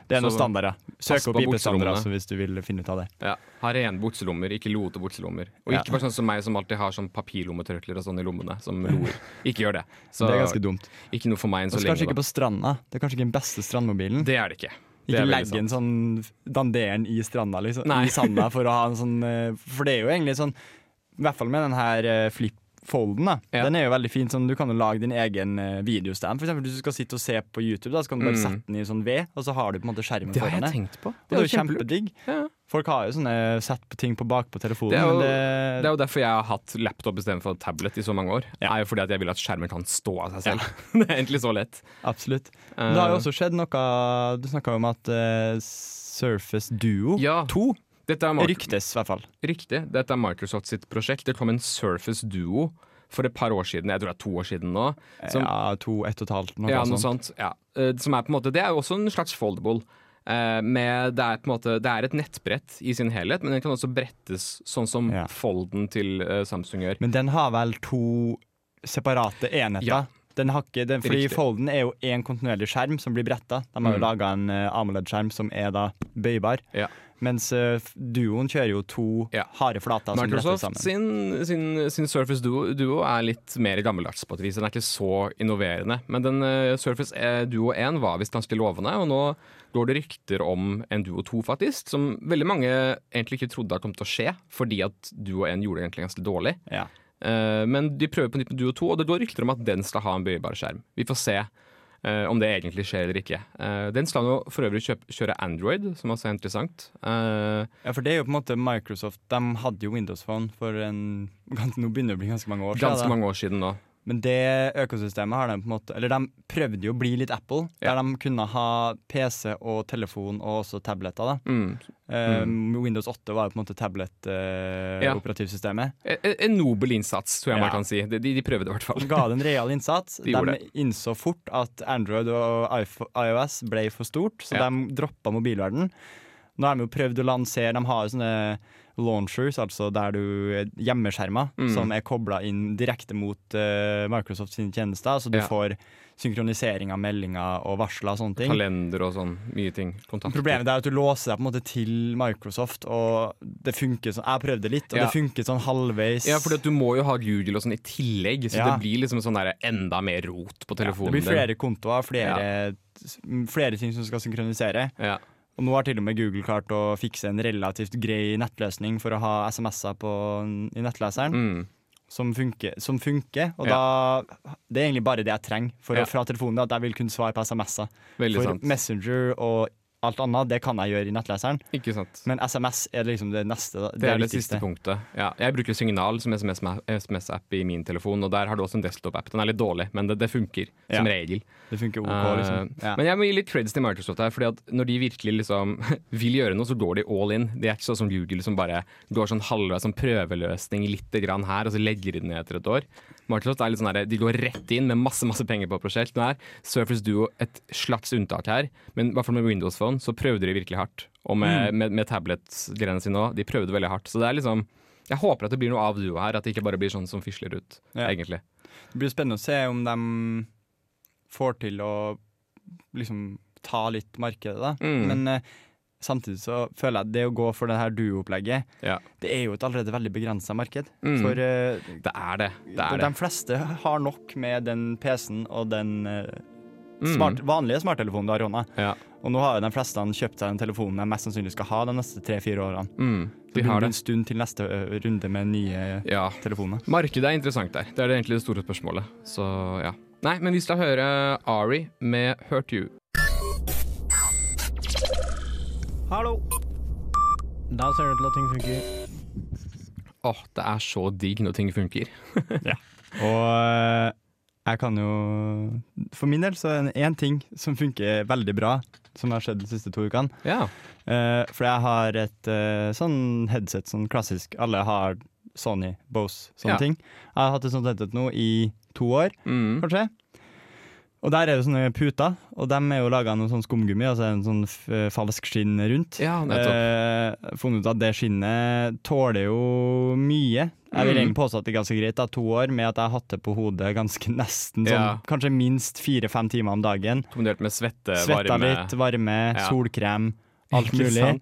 S2: Det er noen standarder. Søk opp IP-standarder altså, hvis du vil finne ut av det.
S1: Ja. Ha rene bukselommer, ikke lote bukselommer. Og
S2: Ja.
S1: ikke bare sånn som meg som alltid har sånn papirlommetørklær og sånn i lommene. Som loer. Ikke gjør det. Så
S2: det er ganske dumt.
S1: ikke noe for meg enn så lenge.
S2: kanskje ikke på stranda. Det er kanskje ikke den beste strandmobilen.
S1: Det er det ikke.
S2: Ikke legge en sånn danderen i stranda, liksom. I sanda for å ha en sånn eh, For det er jo egentlig sånn I hvert fall med den her uh, flip folden.
S1: Ja.
S2: Den er jo veldig fin. Sånn, du kan jo lage din egen eh, videostand. For eksempel hvis du skal sitte og se på YouTube, da, så kan du bare
S1: Mm.
S2: sette den i sånn ved, og så har du på en måte skjermen foran deg.
S1: Det har jeg tenkt på.
S2: Det er jo kjempedigg.
S1: Ja.
S2: Folk har jo sånne sett på ting på bak på telefonen,
S1: Det er jo-
S2: men
S1: Det
S2: det,
S1: er jo derfor jeg har hatt laptop istedenfor tablet i så mange år.
S2: Ja.
S1: er jo fordi at jeg vil at skjermen kan stå av seg selv. <laughs> det er egentlig så lett.
S2: Absolutt. Men det har jo
S1: Eh,
S2: også skjedd noe Du snakka om at uh, Surface Duo
S1: Ja.
S2: 2
S1: dette er Mark-
S2: ryktes, i hvert fall.
S1: Riktig. Dette er Microsoft sitt prosjekt. Det kom en Surface Duo for et par år siden. Jeg tror det er to år siden nå. Som,
S2: ja, to, ett og et halvt, noe
S1: ja, noe
S2: sånt.
S1: sånt. Ja. Eh, Som er på en måte Det er jo også en slags foldable. Eh, med, det, er på en måte, det er et nettbrett i sin helhet, men den kan også brettes sånn som
S2: Ja.
S1: folden til eh, Samsung gjør.
S2: Men den har vel to separate enheter?
S1: Ja.
S2: Den har ikke, den, fordi
S1: Riktig.
S2: Folden er jo én kontinuerlig skjerm som blir bretta. De har jo
S1: Mm.
S2: laga en uh, AMOLED-skjerm som er da bøybar.
S1: Ja.
S2: Mens uh, Duoen kjører jo to
S1: Ja.
S2: harde flater som bretter sammen.
S1: sin, sin, sin Surface Duo, Duo er litt mer gammeldags på et vis. Den er ikke så innoverende. Men den uh, Surface Duo 1 var visst ganske lovende, og nå går det rykter om en Duo 2, faktisk. Som veldig mange egentlig ikke trodde kom til å skje, fordi at Duo 1 gjorde det egentlig ganske dårlig.
S2: Ja.
S1: Eh, men de prøver på nytt med Duo 2, og det går rykter om at den skal ha en bøybar skjerm. Vi får se eh, om det egentlig skjer eller ikke. Eh, den skal nå for øvrig kjøpe, kjøre Android, som også er interessant.
S2: Ja, for det er jo på en måte Microsoft De hadde jo Windows Phone for en <laughs> Nå begynner det å bli ganske mange år siden.
S1: ganske mange år siden nå.
S2: Men det økosystemet har de på en måte Eller de prøvde jo å bli litt Apple,
S1: Ja.
S2: der de kunne ha PC og telefon og også tabletter. da
S1: Mm.
S2: Eh, Windows 8 var jo på en måte tablet-operativsystemet.
S1: En, en nobel innsats, tror jeg man kan si. De, de prøvde i hvert fall.
S2: Ga det en real innsats.
S1: De
S2: De, innså fort at Android og iOS ble for stort, så
S1: Ja.
S2: de droppa mobilverden. Nå har de jo prøvd å lansere De har jo sånne launchers, altså der du hjemmeskjermer,
S1: Mm.
S2: som er kobla inn direkte mot uh, Microsoft sine tjenester, så du
S1: Ja.
S2: får synkronisering av meldinger og varsler og sånne ting.
S1: Kalender og sånn. Mye ting. Kontakter.
S2: Problemet er at du låser deg på en måte til Microsoft, og det funker sånn Jeg prøvde litt, og
S1: Ja.
S2: det funker sånn halvveis.
S1: Ja, for du må jo ha Google og sånn i tillegg, så
S2: Ja.
S1: det blir liksom sånn der enda mer rot på telefonen
S2: det blir flere kontoer, flere, flere ting som skal synkronisere.
S1: Ja.
S2: Og nå har til og med Google klart å fikse en relativt grei nettløsning for å ha SMS-er i nettleseren,
S1: Mm.
S2: som, funker, som funker. Og da Det er egentlig bare det jeg trenger for
S1: Ja.
S2: fra telefonen, at jeg vil kunne svare på SMS-er. For
S1: sant.
S2: Messenger og alt annet, det kan jeg gjøre i nettleseren.
S1: Ikke sant.
S2: Men SMS er liksom det neste. Det,
S1: Det er det
S2: viktigste.
S1: siste punktet. Ja, jeg bruker Signal som SMS-app i min telefon, og der har du også en desktop-app. Den er litt dårlig, men det, det funker
S2: Ja.
S1: som regel.
S2: Det funker OK,
S1: uh,
S2: liksom. Ja.
S1: Men jeg må gi litt creds til Microsoft her, fordi at når de virkelig liksom <laughs> vil gjøre noe, så går de all in. Det er ikke sånn som Google som bare går sånn halvveis som prøveløsning lite grann her, og så legger de det ned etter et år. Microsoft er litt sånn her, de går rett inn med masse masse penger på prosjekt. Nå er Surface Duo et slags unntak her, men i hvert fall med Windows Phone så prøvde de virkelig hardt. Og
S2: Mm.
S1: med, med, med tablet-greiene sine òg, de prøvde veldig hardt. Så det er liksom Jeg håper at det blir noe av Duo her, at det ikke bare blir sånn som fisler ut,
S2: Ja.
S1: egentlig.
S2: Det blir spennende å se om de får til å liksom ta litt markedet, da.
S1: Mm.
S2: Men eh, samtidig så føler jeg at det å gå for det her duo-opplegget,
S1: Ja.
S2: det er jo et allerede veldig begrensa marked.
S1: Mm.
S2: For eh,
S1: Det er det. Det
S2: de,
S1: er
S2: de fleste har nok med den PC-en og den eh. Smart, vanlige smarttelefonen du har i hånda.
S1: Ja.
S2: Og nå har jo de fleste kjøpt seg den telefonen de mest sannsynlig skal ha de neste tre-fire årene.
S1: Mm.
S2: Det
S1: De
S2: blir
S1: har
S2: en stund til neste runde med nye
S1: Ja.
S2: telefoner.
S1: Markedet er interessant der. Det er det egentlig det store spørsmålet. Så ja. Nei, men vi skal høre Ari med 'Hurt You'.
S8: Hallo! Da ser det ut til at ting funker.
S1: Åh, det er så digg når ting funker. <laughs>
S2: ja. Og jeg kan jo For min del så er det én ting som funker veldig bra, som har skjedd de siste to ukene.
S1: Ja.
S2: Uh, for jeg har et uh, sånn headset, sånn klassisk. Alle har Sony, Bose, sånne
S1: Ja.
S2: ting. Jeg har hatt et sånt headset nå i to år,
S1: Mm.
S2: kanskje. Og der er det sånne puter, og dem er jo laga av noe sånn skumgummi, altså en sånn f falsk skinn rundt.
S1: Ja.
S2: Eh, funnet ut at det skinnet tåler jo mye. Jeg vil
S1: Mm.
S2: egentlig påstå at det er ganske greit, da, to år med at jeg har hatt det på hodet ganske nesten sånn,
S1: Ja.
S2: kanskje minst fire-fem timer om dagen.
S1: Kombinert med svette,
S2: Svetta
S1: varme
S2: litt, varme,
S1: Ja.
S2: solkrem, alt mulig.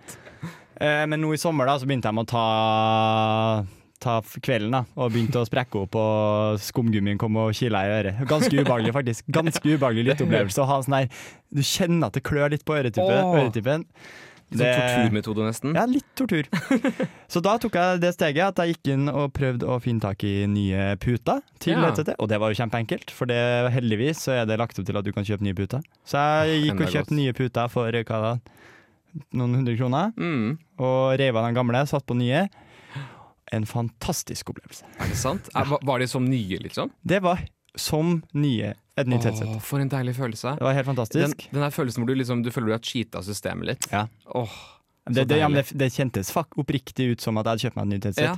S2: Eh, men nå i sommer da, så begynte jeg med å ta, ta kvelden da, og begynte å sprekke opp, og skumgummien kom og kila i øret. Ganske ubehagelig, faktisk. Ganske ubehagelig lytteopplevelse å ha sånn her Du kjenner at det klør litt på øretippen.
S1: Litt sånn torturmetode, nesten.
S2: Ja, litt tortur. <laughs> Så da tok jeg det steget at jeg gikk inn og prøvde å finne tak i nye puter til
S1: Ja.
S2: ETT. og det var jo kjempeenkelt, for det, heldigvis så er det lagt opp til at du kan kjøpe nye puter. Så jeg gikk
S1: Enda
S2: og kjøpte nye puter for hva da, noen hundre kroner,
S1: Mm.
S2: og reiv av den gamle, satt på nye. En fantastisk opplevelse.
S1: Er det sant? Er, var- de som nye, liksom?
S2: Det var som nye, et nytt headset.
S1: Åh, for en deilig følelse.
S2: Det var helt fantastisk.
S1: den der følelsen hvor du liksom Du føler du har cheata systemet litt.
S2: Ja.
S1: Åh,
S2: det, det, ja, det, det kjentes fuck oppriktig ut som at jeg hadde kjøpt meg et nytt headset.
S1: ja.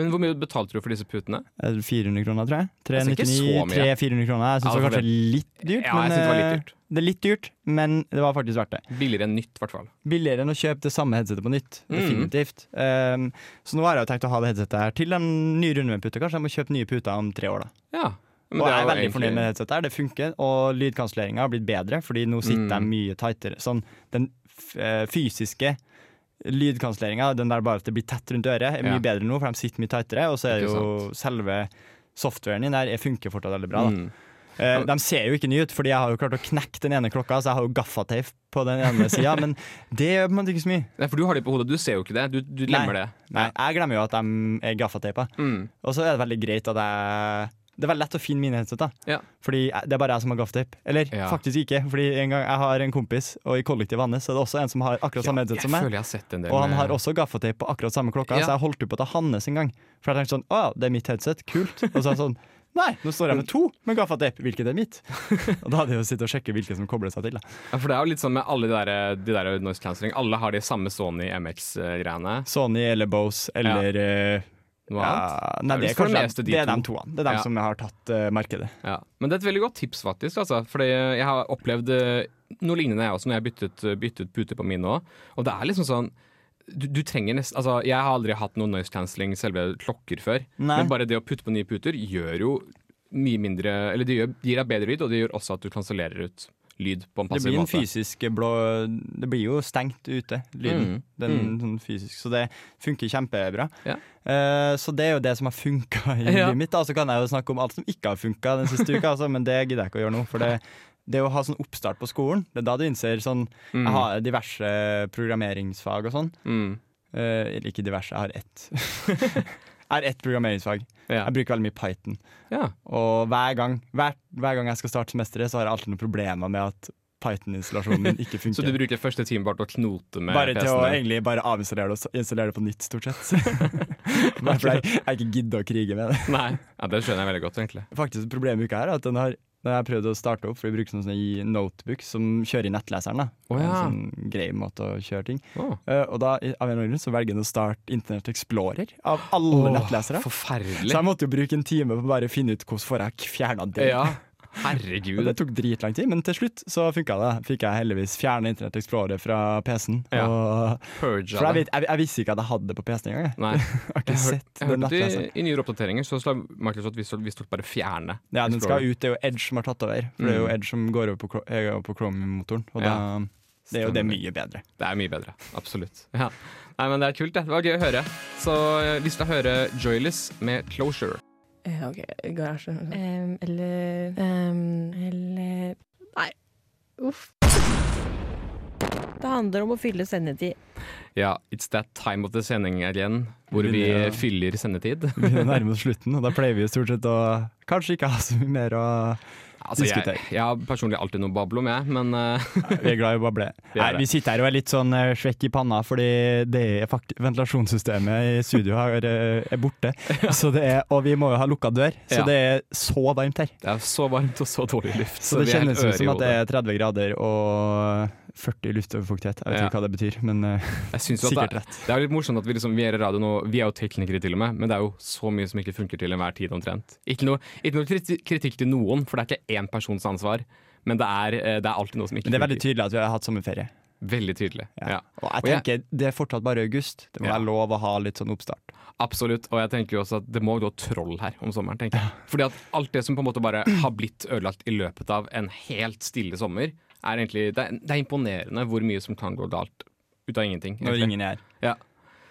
S1: Men hvor mye betalte du for disse putene?
S2: Eh, 400 kroner, tror jeg. 399, 300-400 kroner. Jeg syns
S1: Ja,
S2: det var kanskje litt dyrt.
S1: Ja, jeg synes det var litt
S2: eh,
S1: dyrt.
S2: Det er litt dyrt, men det var faktisk verdt det.
S1: Billigere enn nytt, i hvert fall.
S2: Billigere enn å kjøpe det samme headsetet på nytt.
S1: Mm.
S2: Definitivt. Um, så nå har jeg jo tenkt å ha det headsetet her til en ny runde med puter. Kanskje jeg må kjøpe nye puter om tre år, da.
S1: Ja. Men
S2: og jeg er
S1: er
S2: veldig
S1: egentlig-
S2: fornøyd med headsetet her. Det funker, og lydkanselleringa har blitt bedre, fordi nå sitter
S1: Mm.
S2: jeg mye tightere. Sånn den eh, fysiske lydkanselleringa, den der bare at det blir tett rundt øret, er mye
S1: Ja.
S2: bedre nå, for de sitter mye tightere. Og så er det jo selve softwaren din der jeg funker fortsatt veldig bra.
S1: Mm.
S2: Eh, de ser jo ikke nye ut, fordi jeg har jo klart å knekke den ene klokka, så jeg har jo gaffateip på den ene <laughs> sida, men det gjør på en måte ikke så mye.
S1: Nei, for du har de på hodet, du ser jo ikke det. Du, du glemmer det.
S2: Nei, jeg glemmer jo at de er gaffateipa.
S1: Mm.
S2: Og så er det veldig greit at jeg Det er veldig lett å finne mine headset, da.
S1: Ja.
S2: Fordi det er bare jeg som har gaffateip. Eller
S1: Ja.
S2: faktisk ikke, fordi en gang jeg har en kompis, og i kollektivet hans så er det også en som har akkurat samme headset som meg. Og han har også gaffateip på akkurat samme klokka,
S1: Ja.
S2: så jeg holdt på å ta hans en gang. For jeg tenkte sånn Å, det er mitt headset. Kult. Og så er jeg sånn Nei, nå står jeg med to med gaffateip. Hvilket er mitt? Og da hadde jeg jo sittet og sjekket hvilke som kobler seg til. Da.
S1: Ja, for det er jo litt sånn med alle de der, de der noise cancelling. Alle har de samme Sony MX-greiene.
S2: Sony eller Bose eller eh,
S1: Noe
S2: ja,
S1: annet.
S2: Nei,
S1: Det er
S2: det er
S1: det
S2: kanskje
S1: meste de
S2: det er de to. Det er de
S1: Ja.
S2: som har tatt uh, markedet.
S1: Ja. Men det er et veldig godt tips, faktisk. Altså. Fordi jeg har opplevd uh, noe lignende jeg også, når jeg byttet, byttet pute på min òg. Og det er liksom sånn du, du trenger nest, altså, Jeg har aldri hatt noe noise cancelling, selve klokker, før.
S2: Nei.
S1: Men bare det å putte på nye puter gjør jo mye mindre Eller det gjør, gir deg bedre lyd, og det gjør også at du kansellerer ut lyd på en
S2: Det
S1: passiv
S2: blir en
S1: måte.
S2: fysisk blå Det blir jo stengt ute, lyden.
S1: Mm,
S2: Den,
S1: mm.
S2: sånn fysisk, så det funker kjempebra.
S1: Ja.
S2: Uh, så det er jo det som har funka i <laughs>
S1: Ja.
S2: livet mitt. Da. Så kan jeg jo snakke om alt som ikke har funka den siste uka, altså, men det gidder jeg ikke å gjøre nå. For det, det å ha sånn oppstart på skolen, det er da du innser sånn
S1: Mm.
S2: Jeg har diverse programmeringsfag og sånn.
S1: Mm.
S2: Uh, eller ikke diverse, jeg har ett. <laughs> har ett programmeringsfag.
S1: Ja.
S2: Jeg bruker veldig mye Python.
S1: ja.
S2: Og hver gang, hver, hver gang jeg skal starte semesteret, så har jeg alltid noen problemer med at Python-installasjonen min ikke <laughs> funker.
S1: Så du bruker første time bare til å knote med
S2: bare til å
S1: PC-en å
S2: egentlig bare avinstallere det og installere det på nytt, stort sett. <laughs> <laughs> Derfor jeg, jeg ikke gidder å krige med det.
S1: Nei, ja, det skjønner jeg veldig godt, egentlig.
S2: Faktisk Problemet i uka her er at den har når jeg prøvde prøvd å starte opp, for vi bruker sånn i notebook som kjører i nettleseren. da
S1: Oh, ja.
S2: En sånn grei måte å kjøre ting.
S1: Oh.
S2: Uh, og da av en grunn så velger den å starte Internett Explorer av alle
S1: oh,
S2: nettlesere.
S1: Forferdelig.
S2: Så jeg måtte jo bruke en time på bare å finne ut hvordan får jeg fjerna det.
S1: Ja, herregud.
S2: det tok dritlang tid, men til slutt så funka det. Fikk jeg heldigvis fjerna Internett Explorer fra PC-en.
S1: Ja.
S2: For jeg, vet, jeg, jeg visste ikke at jeg hadde det på PC-en engang.
S1: Nei. <laughs>
S2: Jeg har ikke
S1: Jeg,
S2: sett
S1: jeg
S2: den nettleseren.
S1: i, i nyere oppdateringer så slår Microsoft visstnok bare fjerne
S2: Ja, den skal ut. Det er jo Edge som har tatt over. For det er jo
S1: Mm.
S2: Edge som går over på, jo på Chrome-motoren. Og
S1: Ja.
S2: da, det er jo det mye bedre.
S1: Det er mye bedre. Absolutt. Ja. Nei, men Det er kult, det. Det var gøy å høre. Så eh, vi skal høre Joyless med 'Closure'.
S4: Eh, OK, garasje. Um, eller um, Eller Nei. Uff. Det handler om å fylle sendetid.
S1: Ja, It's that time of the sending again, hvor vi fyller sendetid.
S2: Vi nærmer oss <laughs> slutten, og da pleier vi stort sett å kanskje ikke ha så mye mer å
S1: Altså, jeg, jeg har personlig alltid noe bablo med, men <laughs> uh...
S2: Vi er glad i å bable. <laughs>
S1: Vi
S2: Nei, vi sitter her og er litt sånn uh, svekk i panna, fordi det er ventilasjonssystemet i studio her uh, er borte. <laughs> Så det er, og vi må jo ha lukka dør, så
S1: Ja.
S2: det er så varmt her.
S1: det er så varmt og så dårlig luft.
S2: Så, det
S1: er helt
S2: kjennes ut som at det er 30 grader og 40 luftoverfuktighet. Jeg vet
S1: Ja.
S2: ikke hva det betyr, men
S1: uh, <laughs>
S2: sikkert
S1: det,
S2: rett.
S1: det er litt morsomt at vi, liksom, vi er i radio nå, vi er jo teknikere til og med, men det er jo så mye som ikke funker til enhver tid omtrent. Ikke noe, ikke noe kritikk til noen, for det er ikke én persons ansvar, men det er, eh, det er alltid noe som ikke
S2: Men det er veldig tydelig at vi har hatt sommerferie.
S1: Veldig tydelig.
S2: Ja.
S1: Ja.
S2: Og jeg
S1: Og jeg-
S2: tenker det er fortsatt bare august. Det må
S1: Ja.
S2: være lov å ha litt sånn oppstart.
S1: Absolutt, og jeg tenker jo også at det må gå troll her om sommeren, tenker jeg. Fordi at alt det som på en måte bare har blitt ødelagt i løpet av en helt stille sommer, er egentlig Det er, det er imponerende hvor mye som kan gå galt ut av ingenting.
S2: Når
S1: egentlig.
S2: ingen er.
S1: Ja.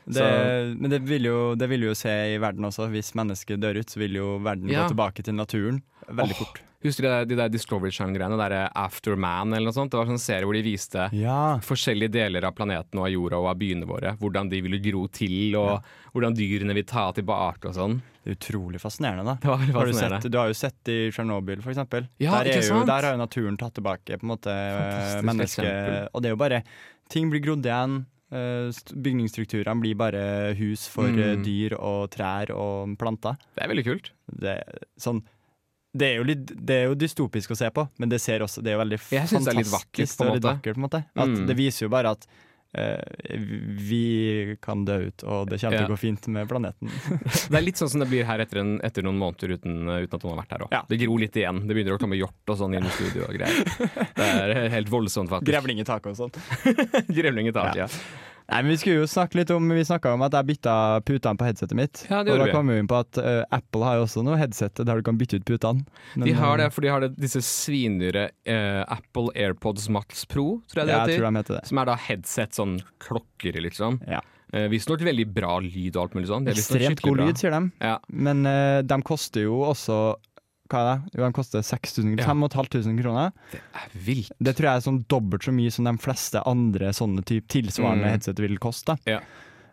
S2: Det, men det vil, jo, det vil jo se i verden også. Hvis mennesket dør ut, så vil jo verden
S1: Ja.
S2: gå tilbake til naturen veldig
S1: oh,
S2: fort.
S1: Husker du de der Discovery Channel-greiene? Der eh, After Man eller noe sånt? Det var en serie hvor de viste
S2: Ja.
S1: forskjellige deler av planeten og av jorda og av byene våre. Hvordan de ville gro til, og hvordan dyrene vil ta tilbake og sånn.
S2: Det er utrolig fascinerende, da.
S1: Det var fascinerende.
S2: Har du, sett, du har jo sett i Tsjernobyl, for eksempel.
S1: Ja,
S2: der, er jo, der har jo naturen tatt tilbake på en måte mennesket. Og det er jo bare Ting blir grodd igjen. Eh, Bygningsstrukturene blir bare hus for eh,
S1: Mm.
S2: dyr og trær og planter.
S1: Det er veldig kult.
S2: Det, sånn, det, er jo litt, det er jo dystopisk å se på, men det, ser også, det er jo veldig
S1: synes det er litt
S2: fantastisk
S1: vakkert, på en måte.
S2: På en måte. At
S1: Mm.
S2: Det viser jo bare at vi kan dø ut, og det kommer til å gå fint med planeten. <laughs>
S1: Det er litt sånn som det blir her etter, en, etter noen måneder uten, uten at noen har vært her òg.
S2: Ja.
S1: Det gror litt igjen. Det begynner å komme hjort og sånn inn i studio og greier. <laughs> Det er helt voldsomt, faktisk.
S2: Grevling i taket og sånn. <laughs>
S1: Grevling i taket, ja.
S2: Nei, men Vi skulle jo snakke litt om Vi snakka om at jeg bytta putene på headsetet mitt.
S1: Ja, det
S2: og da
S1: vi.
S2: kom vi inn på at uh, Apple har jo også noe headset der du kan bytte ut putene. Men,
S1: De har
S2: eh,
S1: det, for de har det, disse svindyre uh, Apple AirPods Max Pro, tror jeg det
S2: Ja, jeg tror de heter det.
S1: Som er da headset, sånn klokker, liksom.
S2: Ja.
S1: Uh, Visstnok veldig bra lyd og alt mulig sånn.
S2: Ekstremt god lyd, sier de.
S1: Ja.
S2: Men uh, de koster jo også Hva er det? Jo, den koster 6000
S1: Ja.
S2: 5500 kroner.
S1: Det er vilt.
S2: Det tror jeg er sånn dobbelt så mye som de fleste andre sånne type tilsvarende
S1: Mm.
S2: headset vil koste.
S1: Ja.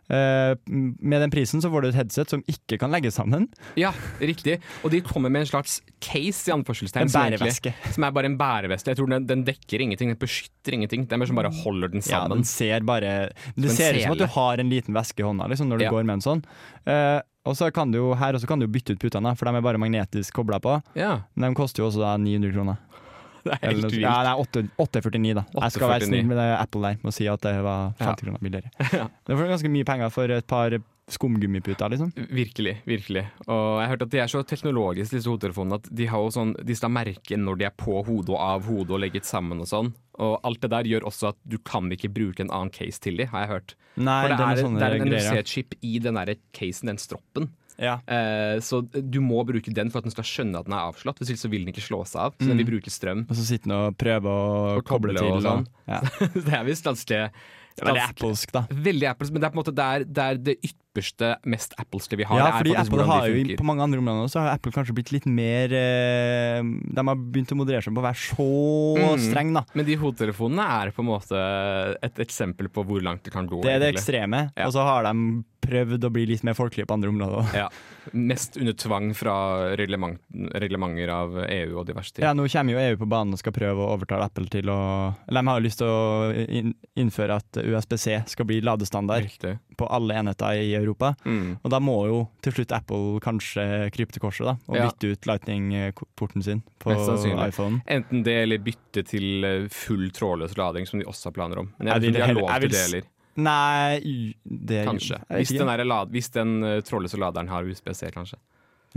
S2: Uh, med den prisen så får du et headset som ikke kan legges sammen.
S1: Ja, riktig. Og de kommer med en slags case, i anførselstegn.
S2: En bæreveske.
S1: Som er bare en bæreveske. Jeg tror den, den dekker ingenting, den beskytter ingenting. Det er som bare holder den sammen.
S2: Ja, den ser bare Det ser ut som at du har en liten veske i hånda liksom, når du
S1: Ja.
S2: går med en sånn. Eh, og så kan du jo her også kan du bytte ut putene, for de er bare magnetisk kobla på.
S1: Ja,
S2: Men de koster jo også da 900 kroner. <laughs>
S1: det er helt vilt.
S2: ja, det 8 849, da. Jeg skal være
S1: 849.
S2: snill med Apple der å si at det var 50
S1: Ja.
S2: kroner billigere. <laughs>
S1: Ja.
S2: Det var ganske mye penger for et par skumgummiputer, liksom.
S1: Virkelig, virkelig. Og jeg har hørt at de er så teknologiske, disse hodetelefonene, at de har jo sånn, de skal merke når de er på hodet og av hodet og legget sammen og sånn. Og alt det der gjør også at du kan ikke bruke en annen case til de, har jeg hørt.
S2: Nei,
S1: For det
S2: er sånne
S1: det er en NFC-chip i den der casen, den stroppen.
S2: Ja.
S1: Eh, så du må bruke den for at den skal skjønne at den er avslått. Hvis ikke så vil den ikke slå seg av. Så den vil bruke strøm.
S2: Og så sitter den og prøver å
S1: Og koble
S2: til.
S1: og sånn.
S2: ja. <laughs>
S1: det er visst ganske
S2: veldig applesk, da.
S1: Veldig Apples, men det er på en måte der, der det ypperste, mest appleske vi har.
S2: Ja,
S1: det
S2: fordi Apple har jo på mange andre områder så har Apple kanskje blitt litt mer eh, De har begynt å moderere seg på å være så
S1: Mm.
S2: streng, da.
S1: Men de hodetelefonene er på en måte et eksempel på hvor langt det kan gå.
S2: Det er det
S1: egentlig.
S2: ekstreme.
S1: Ja.
S2: Og så har de prøvd å bli litt mer folkelige på andre områder.
S1: Ja. Mest under tvang fra reglement, reglementer av EU og diverse ting.
S2: Ja, Nå kommer jo EU på banen og skal prøve å overtale Apple til å Eller de har jo lyst til å innføre at USBC skal bli ladestandard
S1: Riktig.
S2: På alle enheter i Europa.
S1: Mm.
S2: Og da må jo til slutt Apple kanskje krype til korset da, og
S1: Ja.
S2: bytte ut Lightning-porten sin på iPhone.
S1: Enten det eller bytte til eh, full trådløs lading, som de også har planer om. Men
S2: Jeg
S1: jeg
S2: vil
S1: de har lov til det heller.
S2: Nei, det
S1: Kanskje. Hvis den, lad, hvis den uh, trådløse laderen har USB-C, kanskje.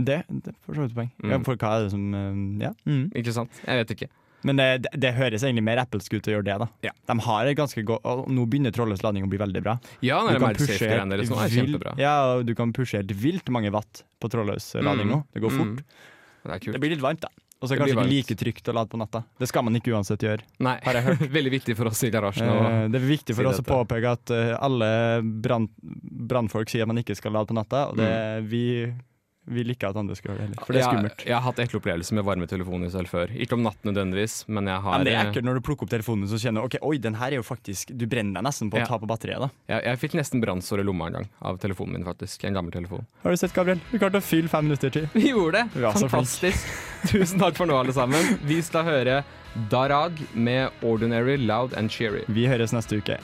S2: Det, det for så vidt poeng.
S1: Mm.
S2: Ja, for hva er det som uh, Ja. Mm.
S1: Ikke sant? Jeg vet ikke.
S2: Men det, det, høres egentlig mer appelsk ut å gjøre det, da.
S1: Ja.
S2: De har et ganske godt Nå begynner trådløs lading å bli veldig bra.
S1: Ja,
S2: Du
S1: det
S2: kan pushe
S1: MagSafe-greiene deres nå er kjempebra.
S2: Ja, og du kan pushe helt vilt mange watt på lading
S1: Mm.
S2: nå. Det går fort.
S1: Mm. Det.
S2: Det blir litt varmt, da. Og så er
S1: Det
S2: kanskje ikke like trygt å lade på natta. Det skal man ikke uansett gjøre.
S1: Nei,
S2: har jeg hørt. <laughs>
S1: veldig viktig for oss i garasjen.
S2: Eh, Det er viktig for
S1: si
S2: oss å påpeke at eh, alle brann- brannfolk sier man ikke skal lade på natta, og det, vi vil ikke at andre skal gjøre det heller. For det er
S1: Jeg-
S2: skummelt.
S1: Jeg, har hatt ekle opplevelser med varme telefoner selv før. Ikke om natten nødvendigvis, men jeg har
S2: men det er ekkelt når du plukker opp telefonen så kjenner ok, oi, den her er jo faktisk Du brenner deg nesten på
S1: Ja.
S2: å ta på batteriet. da
S1: jeg, jeg fikk nesten brannsår i lomma en gang av telefonen min, faktisk. En gammel telefon.
S2: Har du sett, Gabriel? Vi klarte å fylle fem minutter til.
S1: Vi gjorde det!
S2: Vi
S1: Fantastisk. Tusen takk for nå, alle sammen. Vi skal høre Darag med 'Ordinary, Loud and Cheery'.
S2: Vi høres neste uke.